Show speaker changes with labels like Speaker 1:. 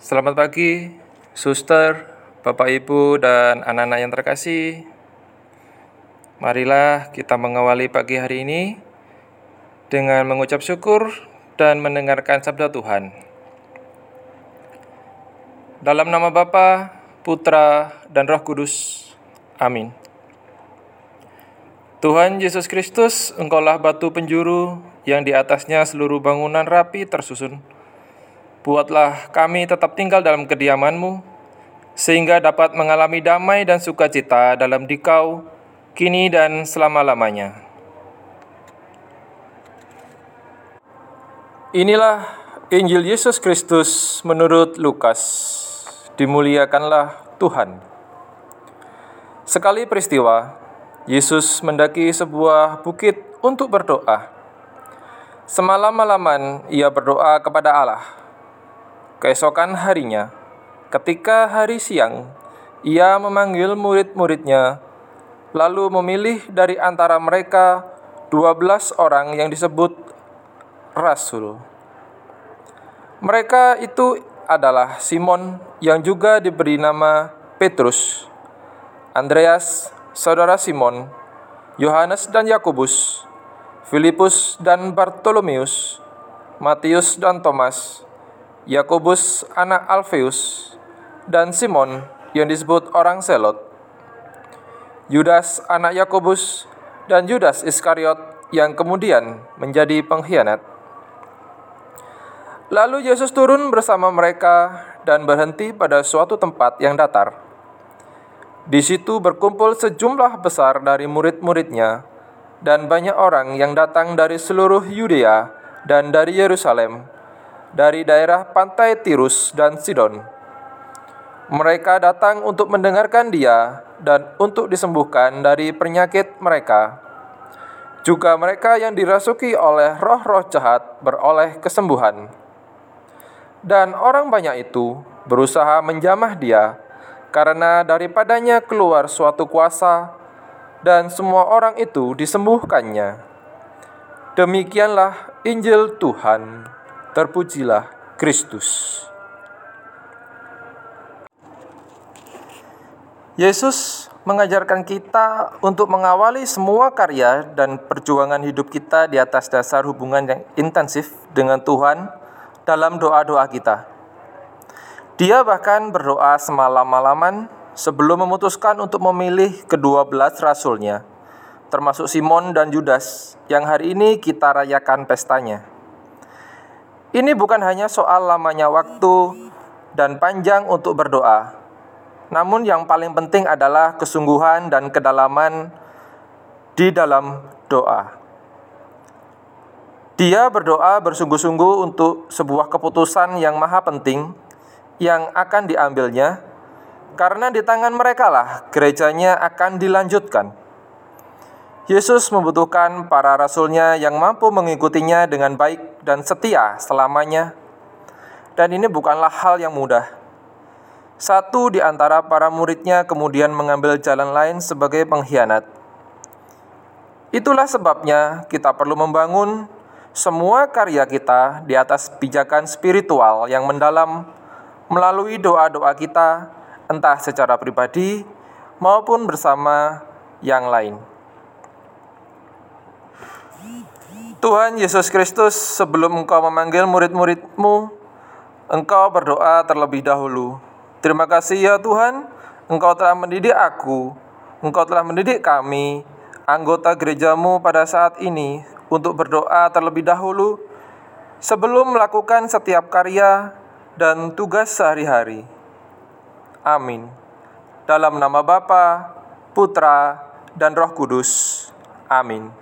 Speaker 1: Selamat pagi, suster, bapak ibu, dan anak-anak yang terkasih. Marilah kita mengawali pagi hari ini dengan mengucap syukur dan mendengarkan sabda Tuhan. Dalam nama Bapa, Putra, dan Roh Kudus. Amin. Tuhan Yesus Kristus, Engkaulah batu penjuru yang di atasnya seluruh bangunan rapi tersusun. Buatlah kami tetap tinggal dalam kediaman-Mu, sehingga dapat mengalami damai dan sukacita dalam dikau, kini dan selama-lamanya. Inilah Injil Yesus Kristus menurut Lukas. Dimuliakanlah Tuhan. Sekali peristiwa, Yesus mendaki sebuah bukit untuk berdoa. Semalam-malaman ia berdoa kepada Allah. Keesokan harinya, ketika hari siang, ia memanggil murid-muridnya, lalu memilih dari antara mereka dua belas orang yang disebut rasul. Mereka itu adalah Simon yang juga diberi nama Petrus, Andreas saudara Simon, Yohanes dan Yakobus, Filipus dan Bartolomeus, Matius dan Thomas, Yakobus anak Alfeus, dan Simon yang disebut orang Selot, Yudas anak Yakobus, dan Yudas Iskariot yang kemudian menjadi pengkhianat. Lalu Yesus turun bersama mereka dan berhenti pada suatu tempat yang datar. Di situ berkumpul sejumlah besar dari murid-muridnya dan banyak orang yang datang dari seluruh Yudea dan dari Yerusalem, dari daerah pantai Tirus dan Sidon. Mereka datang untuk mendengarkan dia dan untuk disembuhkan dari penyakit mereka. Juga mereka yang dirasuki oleh roh-roh jahat beroleh kesembuhan. Dan orang banyak itu berusaha menjamah dia, karena daripadanya keluar suatu kuasa, dan semua orang itu disembuhkannya. Demikianlah Injil Tuhan. Terpujilah Kristus. Yesus mengajarkan kita untuk mengawali semua karya dan perjuangan hidup kita di atas dasar hubungan yang intensif dengan Tuhan dalam doa-doa kita. Dia bahkan berdoa semalam-malaman sebelum memutuskan untuk memilih kedua belas rasulnya, termasuk Simon dan Judas, yang hari ini kita rayakan pestanya. Ini bukan hanya soal lamanya waktu dan panjang untuk berdoa, namun yang paling penting adalah kesungguhan dan kedalaman di dalam doa. Dia berdoa bersungguh-sungguh untuk sebuah keputusan yang maha penting yang akan diambilnya, karena di tangan mereka lah gerejanya akan dilanjutkan. Yesus membutuhkan para rasulnya yang mampu mengikutinya dengan dan setia selamanya. Dan ini bukanlah hal yang mudah. Satu di antara para muridnya kemudian mengambil jalan lain sebagai pengkhianat. Itulah sebabnya kita perlu membangun semua karya kita di atas pijakan spiritual yang mendalam melalui doa-doa kita, entah secara pribadi maupun bersama yang lain. Tuhan Yesus Kristus, sebelum Engkau memanggil murid-muridmu, Engkau berdoa terlebih dahulu. Terima kasih ya Tuhan, Engkau telah mendidik aku, Engkau telah mendidik kami, anggota gerejamu pada saat ini, untuk berdoa terlebih dahulu sebelum melakukan setiap karya dan tugas sehari-hari. Amin. Dalam nama Bapa, Putra, dan Roh Kudus. Amin.